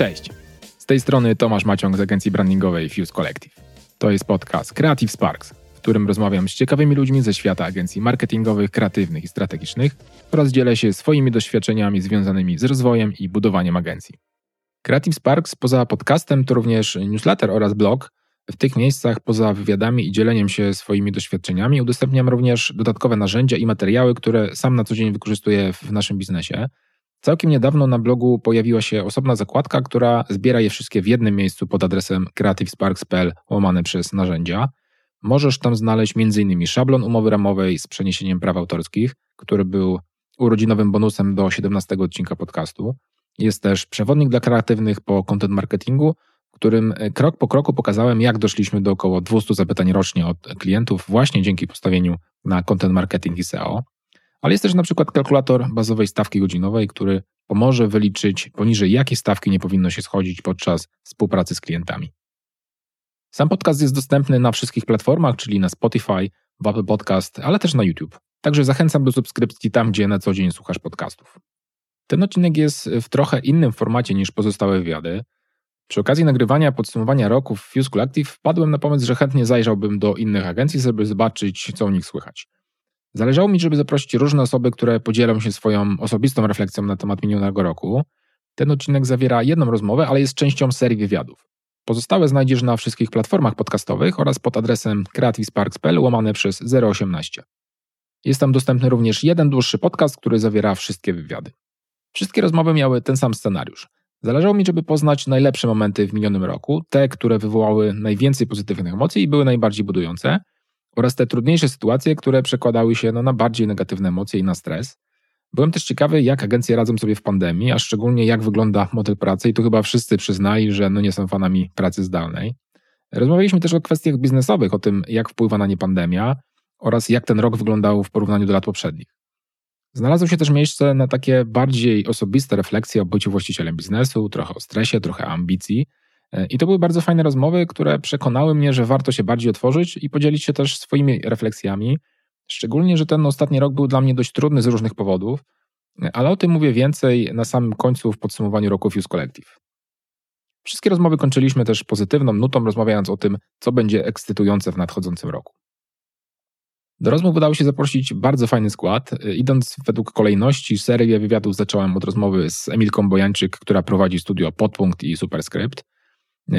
Cześć. Z tej strony Tomasz Maciąg z agencji brandingowej Fuse Collective. To jest podcast Creative Sparks, w którym rozmawiam z ciekawymi ludźmi ze świata agencji marketingowych, kreatywnych i strategicznych oraz dzielę się swoimi doświadczeniami związanymi z rozwojem i budowaniem agencji. Creative Sparks poza podcastem to również newsletter oraz blog. W tych miejscach poza wywiadami i dzieleniem się swoimi doświadczeniami udostępniam również dodatkowe narzędzia i materiały, które sam na co dzień wykorzystuję w naszym biznesie. Całkiem niedawno na blogu pojawiła się osobna zakładka, która zbiera je wszystkie w jednym miejscu pod adresem creativesparks.pl łamane przez narzędzia. Możesz tam znaleźć m.in. szablon umowy ramowej z przeniesieniem praw autorskich, który był urodzinowym bonusem do 17 odcinka podcastu. Jest też przewodnik dla kreatywnych po content marketingu, w którym krok po kroku pokazałem, jak doszliśmy do około 200 zapytań rocznie od klientów właśnie dzięki postawieniu na content marketing i SEO. Ale jest też na przykład kalkulator bazowej stawki godzinowej, który pomoże wyliczyć poniżej jakiej stawki nie powinno się schodzić podczas współpracy z klientami. Sam podcast jest dostępny na wszystkich platformach, czyli na Spotify, w Apple Podcast, ale też na YouTube. Także zachęcam do subskrypcji tam, gdzie na co dzień słuchasz podcastów. Ten odcinek jest w trochę innym formacie niż pozostałe wywiady. Przy okazji nagrywania podsumowania roku w Fuse Collective wpadłem na pomysł, że chętnie zajrzałbym do innych agencji, żeby zobaczyć, co u nich słychać. Zależało mi, żeby zaprosić różne osoby, które podzielą się swoją osobistą refleksją na temat minionego roku. Ten odcinek zawiera jedną rozmowę, ale jest częścią serii wywiadów. Pozostałe znajdziesz na wszystkich platformach podcastowych oraz pod adresem creativesparks.pl łamane przez 018. Jest tam dostępny również jeden dłuższy podcast, który zawiera wszystkie wywiady. Wszystkie rozmowy miały ten sam scenariusz. Zależało mi, żeby poznać najlepsze momenty w minionym roku, te, które wywołały najwięcej pozytywnych emocji i były najbardziej budujące, oraz te trudniejsze sytuacje, które przekładały się no, na bardziej negatywne emocje i na stres. Byłem też ciekawy, jak agencje radzą sobie w pandemii, a szczególnie jak wygląda model pracy i tu chyba wszyscy przyznali, że no nie są fanami pracy zdalnej. Rozmawialiśmy też o kwestiach biznesowych, o tym, jak wpływa na nie pandemia oraz jak ten rok wyglądał w porównaniu do lat poprzednich. Znalazło się też miejsce na takie bardziej osobiste refleksje o byciu właścicielem biznesu, trochę o stresie, trochę ambicji. I to były bardzo fajne rozmowy, które przekonały mnie, że warto się bardziej otworzyć i podzielić się też swoimi refleksjami. Szczególnie, że ten ostatni rok był dla mnie dość trudny z różnych powodów, ale o tym mówię więcej na samym końcu w podsumowaniu roku Fuse Collective. Wszystkie rozmowy kończyliśmy też pozytywną nutą, rozmawiając o tym, co będzie ekscytujące w nadchodzącym roku. Do rozmów udało się zaprosić bardzo fajny skład. Idąc według kolejności, serię wywiadów zacząłem od rozmowy z Emilką Bojańczyk, która prowadzi studio Podpunkt i Superscript.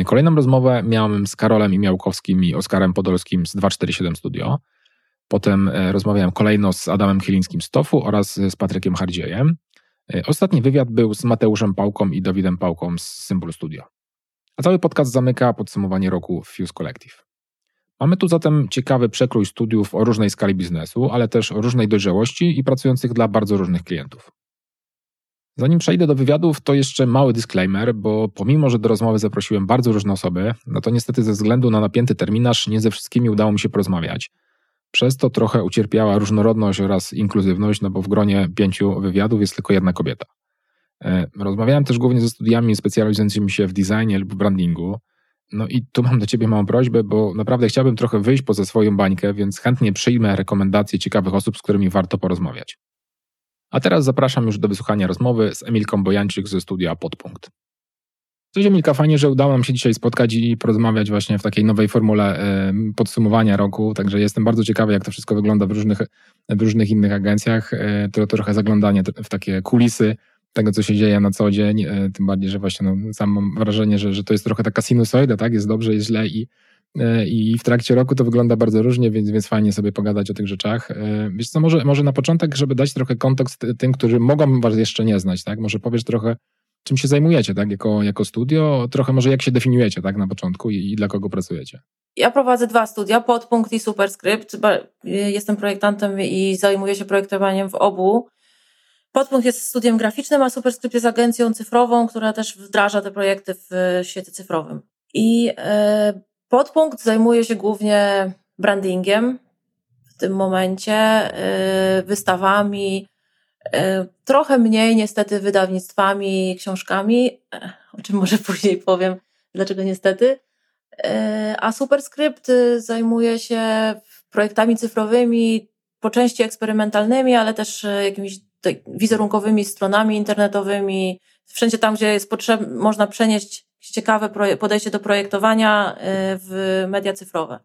Kolejną rozmowę miałem z Karolem Imiałkowskim i Oskarem Podolskim z 247 Studio. Potem e, rozmawiałem kolejno z Adamem Chylińskim z TOFU oraz z Patrykiem Hardziejem. E, ostatni wywiad był z Mateuszem Pałką i Dawidem Pałką z Symbol Studio. A cały podcast zamyka podsumowanie roku Fuse Collective. Mamy tu zatem ciekawy przekrój studiów o różnej skali biznesu, ale też o różnej dojrzałości i pracujących dla bardzo różnych klientów. Zanim przejdę do wywiadów, to jeszcze mały disclaimer, bo pomimo, że do rozmowy zaprosiłem bardzo różne osoby, no to niestety ze względu na napięty terminarz nie ze wszystkimi udało mi się porozmawiać. Przez to trochę ucierpiała różnorodność oraz inkluzywność, no bo w gronie pięciu wywiadów jest tylko jedna kobieta. E, rozmawiałem też głównie ze studiami specjalizującymi się w designie lub brandingu. No i tu mam do Ciebie małą prośbę, bo naprawdę chciałbym trochę wyjść poza swoją bańkę, więc chętnie przyjmę rekomendacje ciekawych osób, z którymi warto porozmawiać. A teraz zapraszam już do wysłuchania rozmowy z Emilką Bojańczyk ze studia Podpunkt. Cześć Emilka, fajnie, że udało nam się dzisiaj spotkać i porozmawiać właśnie w takiej nowej formule podsumowania roku, także jestem bardzo ciekawy, jak to wszystko wygląda w różnych, w różnych innych agencjach. E, to trochę zaglądanie w takie kulisy tego, co się dzieje na co dzień, e, tym bardziej, że właśnie no, sam mam wrażenie, że, że to jest trochę taka sinusoida, tak? Jest dobrze, jest źle i E, i w trakcie roku to wygląda bardzo różnie, więc, więc fajnie sobie pogadać o tych rzeczach. E, wiesz co, może, może na początek, żeby dać trochę kontekst tym, którzy mogą was jeszcze nie znać, tak? Może powiesz trochę, czym się zajmujecie, tak? Jako, jako studio, trochę może jak się definiujecie, tak? Na początku i, i dla kogo pracujecie. Ja prowadzę dwa studia, Podpunkt i Superscript. Jestem projektantem i zajmuję się projektowaniem w obu. Podpunkt jest studiem graficznym, a Superscript jest agencją cyfrową, która też wdraża te projekty w świecie cyfrowym. I e, Podpunkt zajmuje się głównie brandingiem w tym momencie, y, wystawami, y, trochę mniej niestety wydawnictwami, książkami, o czym może później powiem, dlaczego niestety. Y, a Superscript zajmuje się projektami cyfrowymi, po części eksperymentalnymi, ale też jakimiś wizerunkowymi stronami internetowymi, wszędzie tam, gdzie jest potrzeb, można przenieść ciekawe podejście do projektowania w media cyfrowe.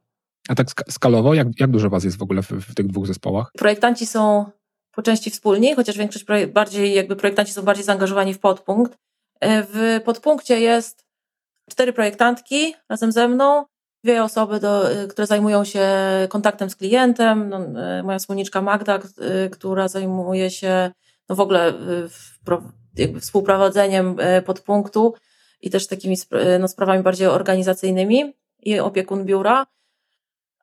A tak skalowo, jak, jak dużo was jest w ogóle w, w tych dwóch zespołach? Projektanci są po części wspólni, chociaż większość bardziej, jakby projektanci są bardziej zaangażowani w podpunkt. W podpunkcie jest cztery projektantki razem ze mną, dwie osoby, do, które zajmują się kontaktem z klientem. No, moja wspólniczka Magda, która zajmuje się no w ogóle jakby współprowadzeniem podpunktu i też takimi no, sprawami bardziej organizacyjnymi i opiekun biura.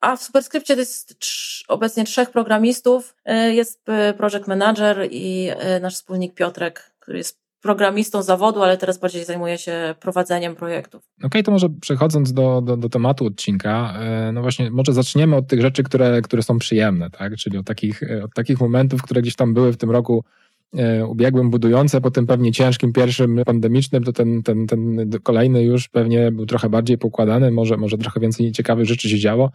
A w Superskrypcie to jest obecnie trzech programistów. Jest project manager i nasz wspólnik Piotrek, który jest programistą zawodu, ale teraz bardziej zajmuje się prowadzeniem projektów. Okej, okay, to może przechodząc do, do, do, tematu odcinka, e, no właśnie, może zaczniemy od tych rzeczy, które, które są przyjemne, tak? Czyli od takich, e, od takich momentów, które gdzieś tam były w tym roku e, ubiegłym, budujące, po tym pewnie ciężkim pierwszym pandemicznym, to ten, ten, ten kolejny już pewnie był trochę bardziej pokładany, może, może trochę więcej ciekawych rzeczy się działo.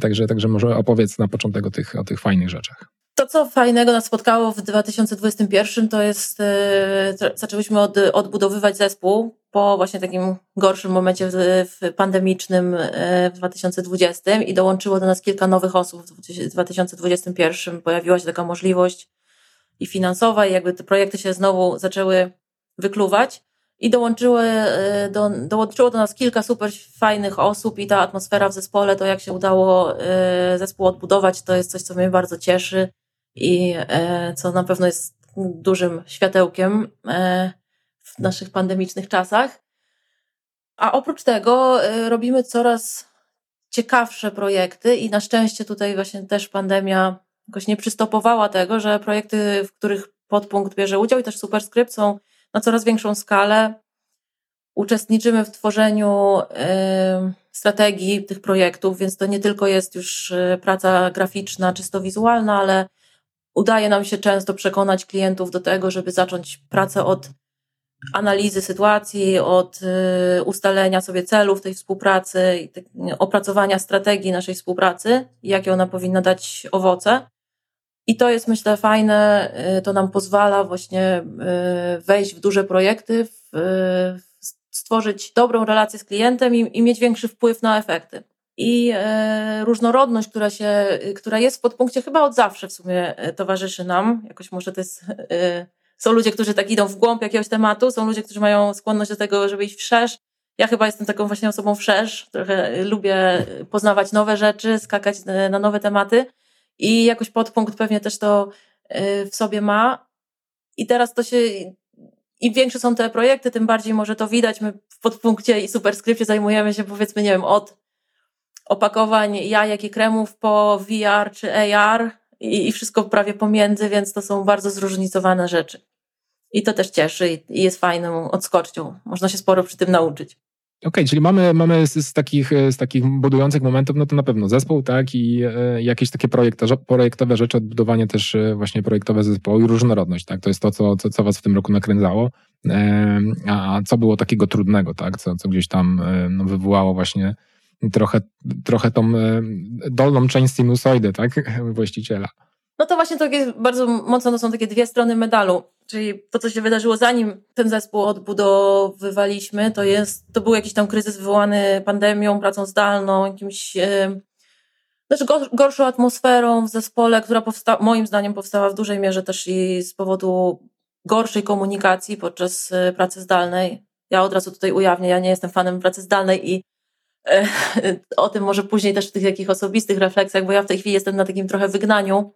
Także, także może opowiedz na początek o tych, o tych fajnych rzeczach. To, co fajnego nas spotkało w 2021, to jest, e, zaczęłyśmy od, odbudowywać zespół po właśnie takim gorszym momencie w, pandemicznym e, w 2020 i dołączyło do nas kilka nowych osób w 2021. Pojawiła się taka możliwość i finansowa i jakby te projekty się znowu zaczęły wykluwać i dołączyły, e, do, dołączyło do nas kilka super fajnych osób i ta atmosfera w zespole, to jak się udało zespół odbudować, to jest coś, co mnie bardzo cieszy i e, co na pewno jest dużym światełkiem w naszych pandemicznych czasach. A oprócz tego robimy coraz ciekawsze projekty i na szczęście tutaj właśnie też pandemia jakoś nie przystopowała tego, że projekty, w których podpunkt bierze udział i też Superskrypt są na coraz większą skalę. Uczestniczymy w tworzeniu strategii tych projektów, więc to nie tylko jest już praca graficzna, czysto wizualna, ale udaje nam się często przekonać klientów do tego, żeby zacząć pracę od analizy sytuacji, od y, ustalenia sobie celów tej współpracy, opracowania strategii naszej współpracy, jakie ona powinna dać owoce. I to jest, myślę, fajne. Y, to nam pozwala właśnie y, wejść w duże projekty, stworzyć dobrą relację z klientem i, i mieć większy wpływ na efekty i e, różnorodność, która, się, która jest w podpunkcie chyba od zawsze w sumie towarzyszy nam. Jakoś może to jest, są ludzie, którzy tak idą w głąb jakiegoś tematu, są ludzie, którzy mają skłonność do tego, żeby iść wszerz. Ja chyba jestem taką właśnie osobą wszerz, trochę lubię poznawać nowe rzeczy, skakać na nowe tematy i jakoś podpunkt pewnie też to w sobie ma. I teraz to się, im większe są te projekty, tym bardziej może to widać. My w podpunkcie i superskrypcie zajmujemy się powiedzmy, nie wiem, od opakowań jajek i kremów po VR czy AR i, i wszystko prawie pomiędzy, więc to są bardzo zróżnicowane rzeczy. I to też cieszy i jest fajną odskocznią. Można się sporo przy tym nauczyć. Okej, okay, czyli mamy, mamy z, z, takich, z takich budujących momentów, no to na pewno zespół, tak, i e, jakieś takie projektowe rzeczy, odbudowanie też e, właśnie projektowe zespołu i różnorodność, tak, to jest to, co, co, co was w tym roku nakręcało. E, a co było takiego trudnego, tak, co, co gdzieś tam e, no, wywołało właśnie trochę, trochę tą e, dolną część sinusoidy, tak, właściciela. No to właśnie to jest bardzo mocno to są takie dwie strony medalu. Czyli to, co się wydarzyło zanim ten zespół odbudowywaliśmy, to jest, to był jakiś tam kryzys wywołany pandemią, pracą zdalną, jakimś e, znaczy gorszą atmosferą w zespole, która powsta- moim zdaniem powstała w dużej mierze też i z powodu gorszej komunikacji podczas e, pracy zdalnej. Ja od razu tutaj ujawnię, ja nie jestem fanem pracy zdalnej i o tym może później też w tych takich osobistych refleksjach, bo ja w tej chwili jestem na takim trochę wygnaniu.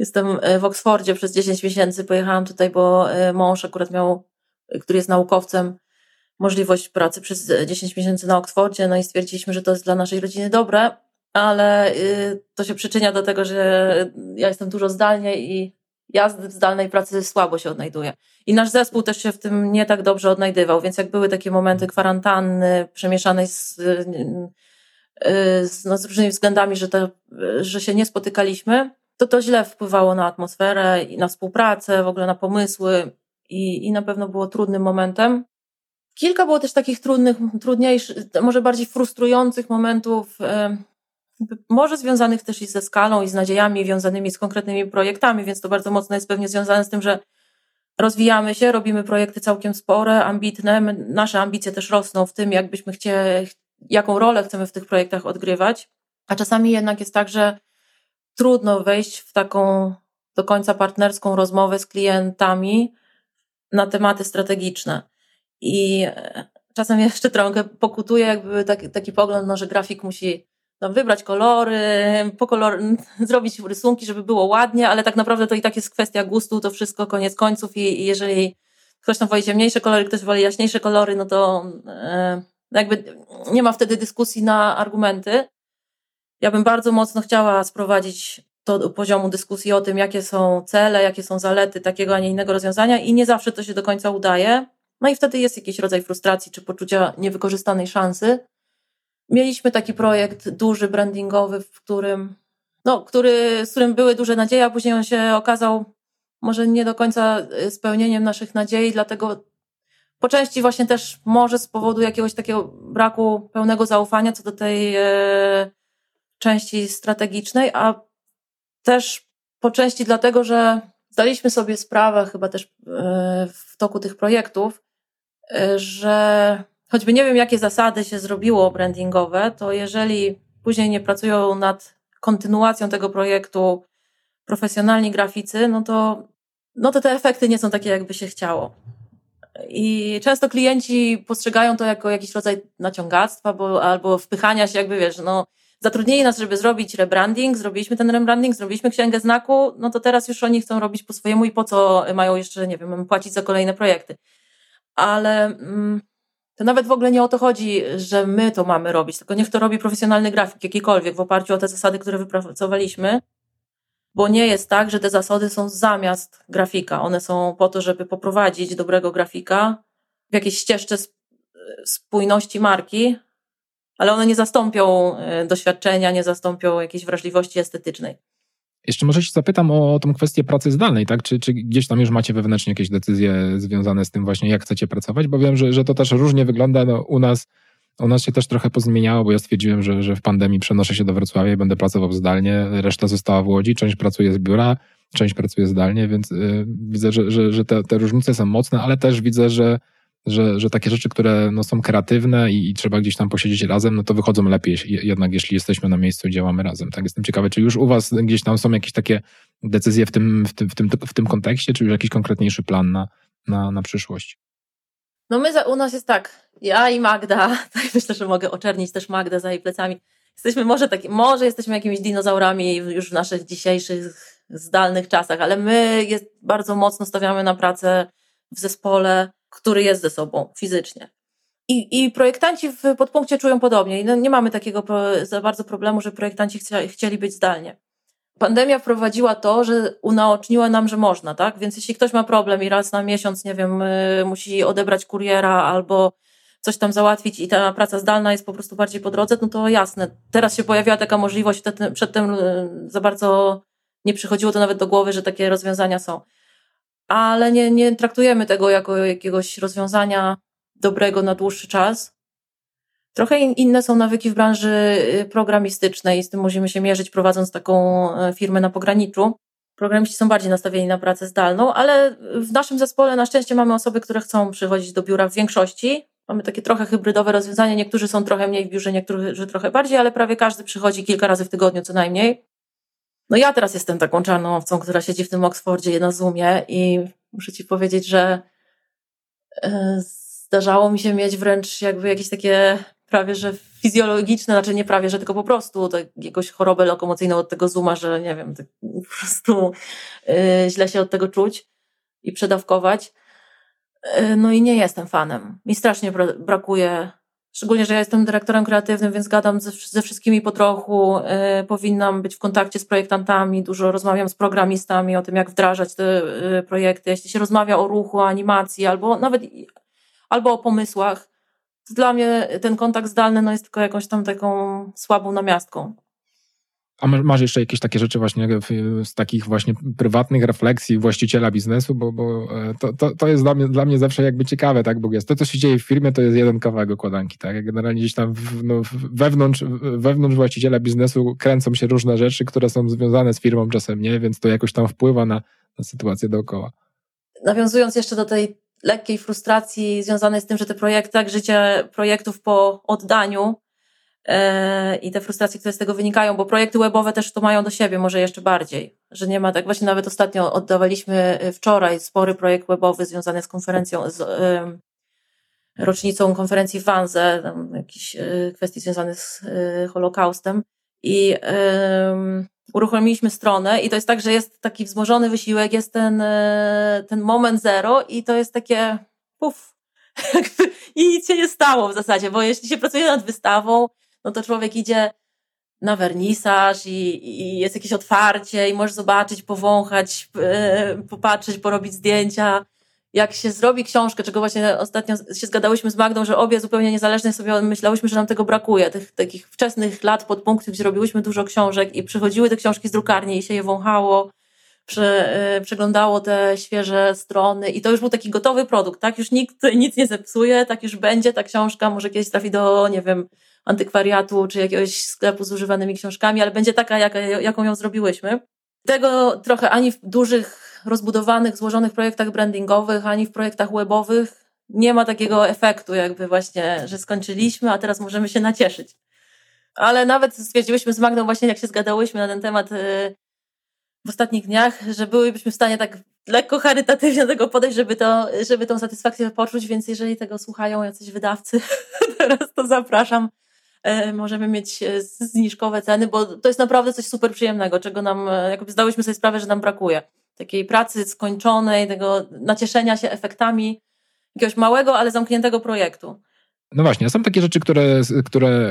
Jestem e, w Oksfordzie przez 10 miesięcy, pojechałam tutaj, bo e, mąż akurat miał, który jest naukowcem, możliwość pracy przez 10 miesięcy na Oksfordzie, no i stwierdziliśmy, że to jest dla naszej rodziny dobre, ale y, to się przyczynia do tego, że ja jestem dużo zdalnie i ja w zdalnej pracy słabo się odnajduję. I nasz zespół też się w tym nie tak dobrze odnajdywał, więc jak były takie momenty kwarantanny przemieszanej z, y, z, no, z różnymi względami, że, to, że się nie spotykaliśmy, to to źle wpływało na atmosferę i na współpracę, w ogóle na pomysły i, i na pewno było trudnym momentem. Kilka było też takich trudnych, trudniejszych, może bardziej frustrujących momentów, może związanych też i ze skalą i z nadziejami wiązanymi z konkretnymi projektami, więc to bardzo mocno jest pewnie związane z tym, że rozwijamy się, robimy projekty całkiem spore, ambitne. My, nasze ambicje też rosną w tym, jakbyśmy chcieli, jaką rolę chcemy w tych projektach odgrywać. A czasami jednak jest tak, że trudno wejść w taką do końca partnerską rozmowę z klientami na tematy strategiczne. I e, czasem jeszcze trochę pokutuje jakby taki, taki pogląd, no, że grafik musi tam wybrać kolory, po kolor, zrobić rysunki, żeby było ładnie, ale tak naprawdę to i tak jest kwestia gustu, to wszystko koniec końców i, i jeżeli ktoś tam woli ciemniejsze kolory, ktoś woli jaśniejsze kolory, no to e, jakby nie ma wtedy dyskusji na argumenty. Ja bym bardzo mocno chciała sprowadzić to do poziomu dyskusji o tym, jakie są cele, jakie są zalety takiego, a nie innego rozwiązania i nie zawsze to się do końca udaje. No i wtedy jest jakiś rodzaj frustracji czy poczucia niewykorzystanej szansy. Mieliśmy taki projekt duży, brandingowy, w którym, no, który, z którym były duże nadzieje, a później on się okazał może nie do końca y, spełnieniem naszych nadziei, dlatego po części właśnie też może z powodu jakiegoś takiego braku pełnego zaufania co do tej e, części strategicznej, a też po części dlatego, że zdaliśmy sobie sprawę, chyba też e, w toku tych projektów, e, że choćby nie wiem, jakie zasady się zrobiło brandingowe, to jeżeli później nie pracują nad kontynuacją tego projektu profesjonalni graficy, no to, no to te efekty nie są takie, jakby się chciało. I często klienci postrzegają to jako jakiś rodzaj naciągactwa bo, albo wpychania się, jakby wiesz, no, zatrudnili nas, żeby zrobić rebranding, zrobiliśmy ten rebranding, zrobiliśmy księgę znaku, no to teraz już oni chcą robić po swojemu i po co mają jeszcze, nie wiem, płacić za kolejne projekty. Ale mm, to nawet w ogóle nie o to chodzi, że my to mamy robić, tylko niech to robi profesjonalny grafik jakikolwiek w oparciu o te zasady, które wypracowaliśmy. Bo nie jest tak, że te zasady są zamiast grafika. One są po to, żeby poprowadzić dobrego grafika w jakiejś ścieżce spójności marki, ale one nie zastąpią e, doświadczenia, nie zastąpią jakiejś wrażliwości estetycznej. Jeszcze może się zapytam o tą kwestię pracy zdalnej, tak? Czy, czy gdzieś tam już macie wewnętrznie jakieś decyzje związane z tym właśnie, jak chcecie pracować? Bo wiem, że, że to też różnie wygląda no, u nas. U nas się też trochę pozmieniało, bo ja stwierdziłem, że, że w pandemii przenoszę się do Wrocławia i będę pracował zdalnie. Reszta została w Łodzi, część pracuje z biura, część pracuje zdalnie, więc yy, widzę, że, że, że te, te różnice są mocne, ale też widzę, że że, że takie rzeczy, które no, są kreatywne i, i, trzeba gdzieś tam posiedzieć razem, no to wychodzą lepiej jednak, jeśli jesteśmy na miejscu i działamy razem. Tak, jestem ciekawy, czy już u was gdzieś tam są jakieś takie decyzje w tym, w tym, w tym, w tym kontekście, czy już jakiś konkretniejszy plan na, na, na przyszłość? No my, za, u nas jest tak, ja i Magda, tak myślę, że mogę oczernić też Magdę za jej plecami. Jesteśmy może taki, może jesteśmy jakimiś dinozaurami już w naszych dzisiejszych zdalnych czasach, ale my jest, bardzo mocno stawiamy na pracę w zespole, który jest ze sobą fizycznie. I, i projektanci w podpunkcie czują podobnie. No, nie mamy takiego za bardzo problemu, że projektanci chcia, chcieli być zdalnie. Pandemia wprowadziła to, że unaoczniła nam, że można, tak? Więc jeśli ktoś ma problem i raz na miesiąc, nie wiem, y, musi odebrać kuriera albo coś tam załatwić i ta praca zdalna jest po prostu bardziej po drodze, no to jasne. Teraz się pojawiła taka możliwość, przedtem y, za bardzo nie przychodziło to nawet do głowy, że takie rozwiązania są ale nie, nie traktujemy tego jako jakiegoś rozwiązania dobrego na dłuższy czas. Trochę inne są nawyki w branży y, programistycznej z tym musimy się mierzyć, prowadząc taką e, firmę na pograniczu. Programiści są bardziej nastawieni na pracę zdalną, ale w naszym zespole na szczęście mamy osoby, które chcą przychodzić do biura w większości. Mamy takie trochę hybrydowe rozwiązania. Niektórzy są trochę mniej w biurze, niektórzy trochę bardziej, ale prawie każdy przychodzi kilka razy w tygodniu co najmniej. No ja teraz jestem taką czarną owcą, która siedzi w tym Oxfordzie na Zoomie i muszę ci powiedzieć, że e, zdarzało mi się mieć wręcz jakby jakieś takie prawie, że fizjologiczne, znaczy nie prawie, że tylko po prostu jakąś chorobę lokomocyjną od tego Zooma, że nie wiem, tak po prostu yy, źle się od tego czuć i przedawkować. Yy, no i nie jestem fanem. Mi strasznie bra brakuje Szczególnie, że ja jestem dyrektorem kreatywnym, więc gadam ze, ze wszystkimi po trochu. Y, powinnam być w kontakcie z projektantami, dużo rozmawiam z programistami o tym, jak wdrażać te y, projekty. Jeśli się rozmawia o ruchu, animacji, albo nawet albo o pomysłach, to dla mnie ten kontakt zdalny no, jest tylko jakąś tam taką słabą namiastką. A masz jeszcze jakieś takie rzeczy właśnie z takich właśnie prywatnych refleksji właściciela biznesu, bo, bo e, to, to, to jest dla mnie, dla mnie zawsze jakby ciekawe, tak, bo jest to, co się dzieje w firmie, to jest jeden kawałek okładanki, tak, generalnie gdzieś tam w, no, wewnątrz, wewnątrz właściciela biznesu kręcą się różne rzeczy, które są związane z firmą, czasem nie, więc to jakoś tam wpływa na, na sytuację dookoła. nawiązując jeszcze do tej lekkiej frustracji związanej z tym, że te projekty, tak, życie projektów po oddaniu i te frustracje, które z tego wynikają, bo projekty webowe też to mają do siebie, może jeszcze bardziej, że nie ma tak, właśnie nawet ostatnio oddawaliśmy e, wczoraj spory projekt webowy związany z konferencją, z e, rocznicą konferencji w Wanze, tam jakieś e, kwestie związane z e, Holokaustem i uruchomiliśmy stronę i to jest tak, że jest taki wzmożony wysiłek, jest ten, e, ten moment zero i to jest takie puf. I nic się nie stało w zasadzie, bo jeśli się pracuje nad wystawą, no to człowiek idzie na wernisaż i, i jest jakieś otwarcie i możesz zobaczyć, powąchać, yy, popatrzeć, porobić zdjęcia jak się zrobi książkę, czego właśnie ostatnio się zgadałyśmy z Magdą, że obie zupełnie niezależnie sobie myślałyśmy, że nam tego brakuje, tych takich wczesnych lat podpunktów, gdzie robiłyśmy dużo książek i przychodziły te książki z drukarni i się je wąchało, prze, yy, przeglądało te świeże strony i to już był taki gotowy produkt, tak? Już nikt nic nie zepsuje, tak już będzie ta książka, może kiedyś trafi do, nie wiem, antykwariatu czy jakiegoś sklepu z używanymi książkami, ale będzie taka, jaka, jaką ją zrobiłyśmy. Tego trochę ani w dużych rozbudowanych, złożonych projektach brandingowych, ani w projektach webowych nie ma takiego efektu, jakby właśnie, że skończyliśmy, a teraz możemy się nacieszyć. Ale nawet stwierdziłyśmy z Magdą właśnie, jak się zgadałyśmy na ten temat y, w ostatnich dniach, że byłybyśmy w stanie tak lekko charytatywnie do tego podejść, żeby, to, żeby tą satysfakcję poczuć, więc jeżeli tego słuchają jacyś wydawcy, teraz to zapraszam. Y, możemy mieć y, zniżkowe ceny, bo to jest naprawdę coś super przyjemnego, czego nam, jakby zdałyśmy sobie sprawę, że nam brakuje takiej pracy skończonej, tego nacieszenia się efektami jakiegoś małego, ale zamkniętego projektu. No właśnie, są takie rzeczy, które, które,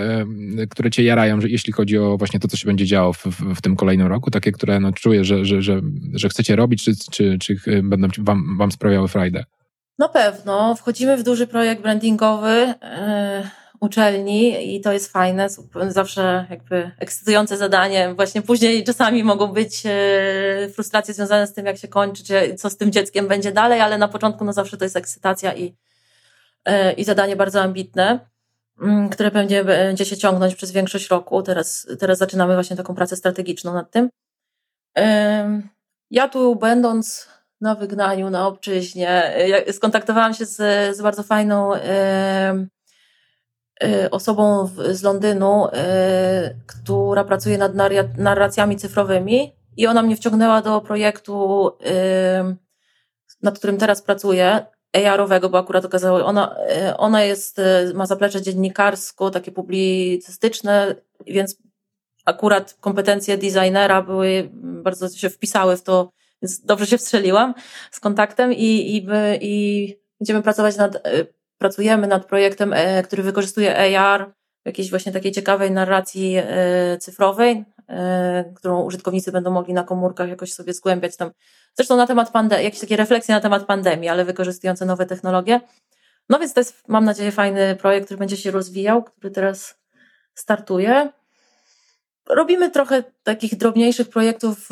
które cię jarają, że jeśli chodzi o właśnie to, co się będzie działo w, w tym kolejnym roku, takie, które no, czuję, że, że, że, że chcecie robić, czy, czy, czy będą wam, wam sprawiały frajdę? Na pewno. Wchodzimy w duży projekt brandingowy. Uczelni i to jest fajne, zawsze jakby ekscytujące zadanie. Właśnie później czasami mogą być e, frustracje związane z tym, jak się kończy, czy co z tym dzieckiem będzie dalej, ale na początku no zawsze to jest ekscytacja i, e, i zadanie bardzo ambitne, mm, które będzie, będzie się ciągnąć przez większość roku. Teraz, teraz zaczynamy właśnie taką pracę strategiczną nad tym. Ja tu będąc na wygnaniu, na obczyźnie, skontaktowałam się z, z bardzo fajną osobą z Londynu, y, która pracuje nad narracjami cyfrowymi i ona mnie wciągnęła do projektu, y, nad którym teraz pracuję, AR-owego, bo akurat okazało, ona, ona jest, ma zaplecze dziennikarsko, takie publicystyczne, więc akurat kompetencje designera były, bardzo się wpisały w to, więc dobrze się wstrzeliłam z kontaktem i, i, i będziemy pracować nad pracujemy nad projektem, e, który wykorzystuje AR jakiejś właśnie takiej ciekawej narracji e, cyfrowej, e, którą użytkownicy będą mogli na komórkach jakoś sobie zgłębiać tam. Zresztą na temat pandemii, jakieś takie refleksje na temat pandemii, ale wykorzystujące nowe technologie. No więc to jest, mam nadzieję, fajny projekt, który będzie się rozwijał, który teraz startuje. Robimy trochę takich drobniejszych projektów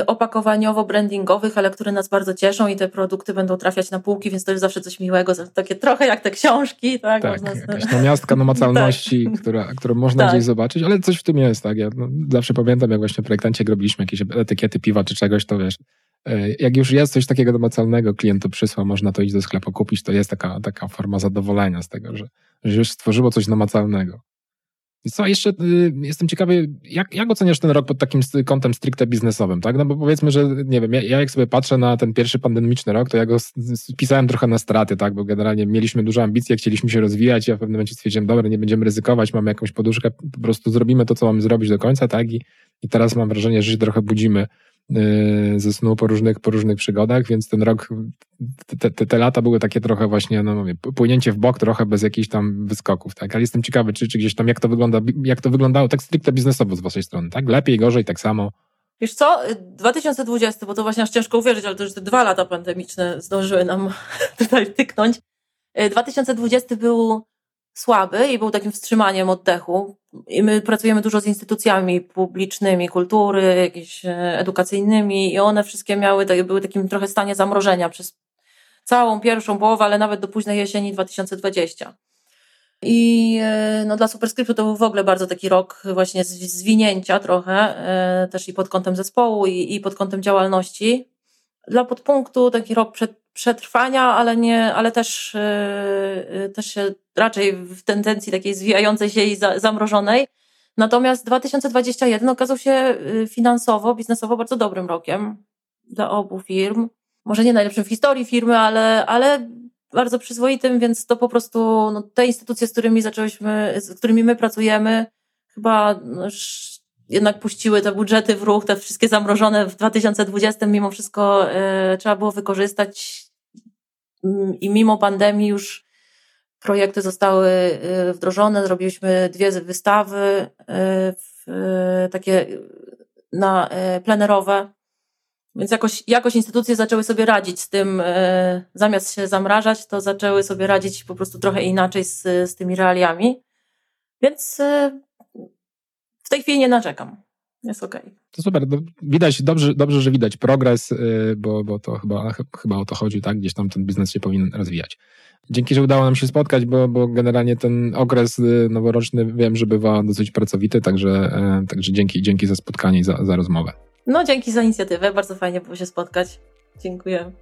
y, opakowaniowo-brandingowych, ale które nas bardzo cieszą i te produkty będą trafiać na półki, więc to jest zawsze coś miłego, takie trochę jak te książki. Tak, tak można... jakaś namiastka namacalności, tak. która, którą można tak. gdzieś zobaczyć, ale coś w tym jest. tak. Ja no, zawsze pamiętam, jak właśnie projektancie robiliśmy jakieś etykiety piwa czy czegoś, to wiesz, e, jak już jest coś takiego namacalnego, klient to przysłał, można to iść do sklepu kupić, to jest taka, taka forma zadowolenia z tego, że, że już stworzyło coś namacalnego. Co, jeszcze y, jestem ciekawy, jak, jak oceniasz ten rok pod takim kątem stricte biznesowym, tak? No bo powiedzmy, że nie wiem, ja, ja jak sobie patrzę na ten pierwszy pandemiczny rok, to ja go spisałem trochę na straty, tak? Bo generalnie mieliśmy duże ambicje, chcieliśmy się rozwijać, ja w pewnym momencie stwierdziłem, dobra, nie będziemy ryzykować, mamy jakąś poduszkę, po prostu zrobimy to, co mamy zrobić do końca, tak? I, i teraz mam wrażenie, że się trochę budzimy ze snu po różnych, po różnych przygodach, więc ten rok, te, te, te lata były takie trochę właśnie, no mówię, płynięcie w bok trochę bez jakichś tam wyskoków, tak? Ale jestem ciekawy, czy, czy gdzieś tam jak to wygląda, jak to wyglądało tak stricte biznesowo z waszej strony, tak? Lepiej, gorzej, tak samo? Wiesz co, 2020, bo to właśnie aż ciężko uwierzyć, ale to już te dwa lata pandemiczne zdążyły nam tutaj tyknąć. 2020 y, był słaby i był takim wstrzymaniem oddechu. I my pracujemy dużo z instytucjami publicznymi, kultury, jakimiś e, edukacyjnymi i one wszystkie miały, były w takim trochę stanie zamrożenia przez całą pierwszą połowę, ale nawet do późnej jesieni 2020. I e, no, dla Superscriptu to był w ogóle bardzo taki rok właśnie zwinięcia trochę, e, też i pod kątem zespołu, i, i pod kątem działalności. Dla podpunktu taki rok przed przetrwania, ale nie, ale też, yy, też się raczej w tendencji takiej zwijającej się i za, zamrożonej. Natomiast 2021 okazał się finansowo, biznesowo bardzo dobrym rokiem dla obu firm. Może nie najlepszym w historii firmy, ale, ale bardzo przyzwoitym, więc to po prostu no, te instytucje, z którymi zaczęłyśmy, z którymi my pracujemy, chyba no, jednak puściły te budżety w ruch, te wszystkie zamrożone w 2020, mimo wszystko e, trzeba było wykorzystać. Mm, i mimo pandemii już projekty zostały e, wdrożone, zrobiliśmy dwie wystawy e, takie na plenerowe. Więc jakoś, jakoś instytucje zaczęły sobie radzić z tym, zamiast się zamrażać, to zaczęły sobie radzić po prostu trochę inaczej z, z tymi realiami. Więc tej chwili nie narzekam. Jest okej. Okay. To super. Widać, dobrze, dobrze, że widać progres, e, bo, bo to chyba, chyba o to chodzi, tak? Gdzieś tam ten biznes się powinien rozwijać. Dzięki, że udało nam się spotkać, bo, bo generalnie ten okres noworoczny wiem, że bywa dosyć pracowity, także, także dzięki, dzięki za spotkanie i za, za rozmowę. No, dzięki za inicjatywę. Bardzo fajnie było się spotkać. Dziękuję.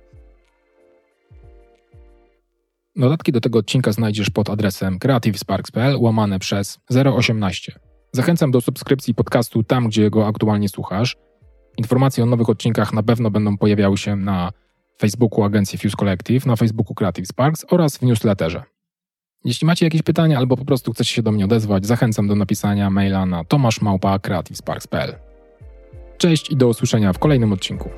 Dodatki do tego odcinka znajdziesz pod adresem creativesparks.pl łamane przez 018. Zachęcam do subskrypcji podcastu tam, gdzie go aktualnie słuchasz. Informacje o nowych odcinkach na pewno będą pojawiały się na Facebooku agencji Fuse Collective, na Facebooku Creative Sparks oraz w newsletterze. Jeśli macie jakieś pytania albo po prostu chcecie się do mnie odezwać, zachęcam do napisania maila na tomaszmałpa.creativesparks.pl. Cześć i do usłyszenia w kolejnym odcinku.